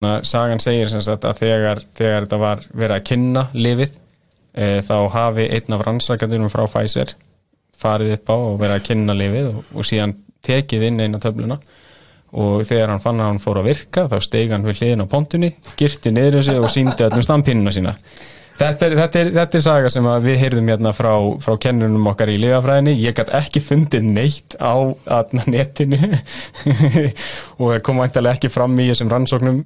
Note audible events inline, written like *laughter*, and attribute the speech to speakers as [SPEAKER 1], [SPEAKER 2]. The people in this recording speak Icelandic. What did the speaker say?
[SPEAKER 1] Hérna, sagan segir sem sagt að þegar, þegar þetta var verið að kynna lifið e, þá hafi einn af rannsakadurum frá Pfizer farið upp á og verið að kynna lifið og, og síðan tekið inn eina töfluna. Og þegar hann fann að hann fór að virka þá steig hann við hliðin á pontunni, girti niður um þessu og síndi öllum stampinnuna sína. Þetta er, þetta, er, þetta er saga sem við heyrðum hérna frá, frá kennunum okkar í lifafræðinni ég gæti ekki fundið neitt á netinu *laughs* og kom vantilega ekki fram í þessum rannsóknum.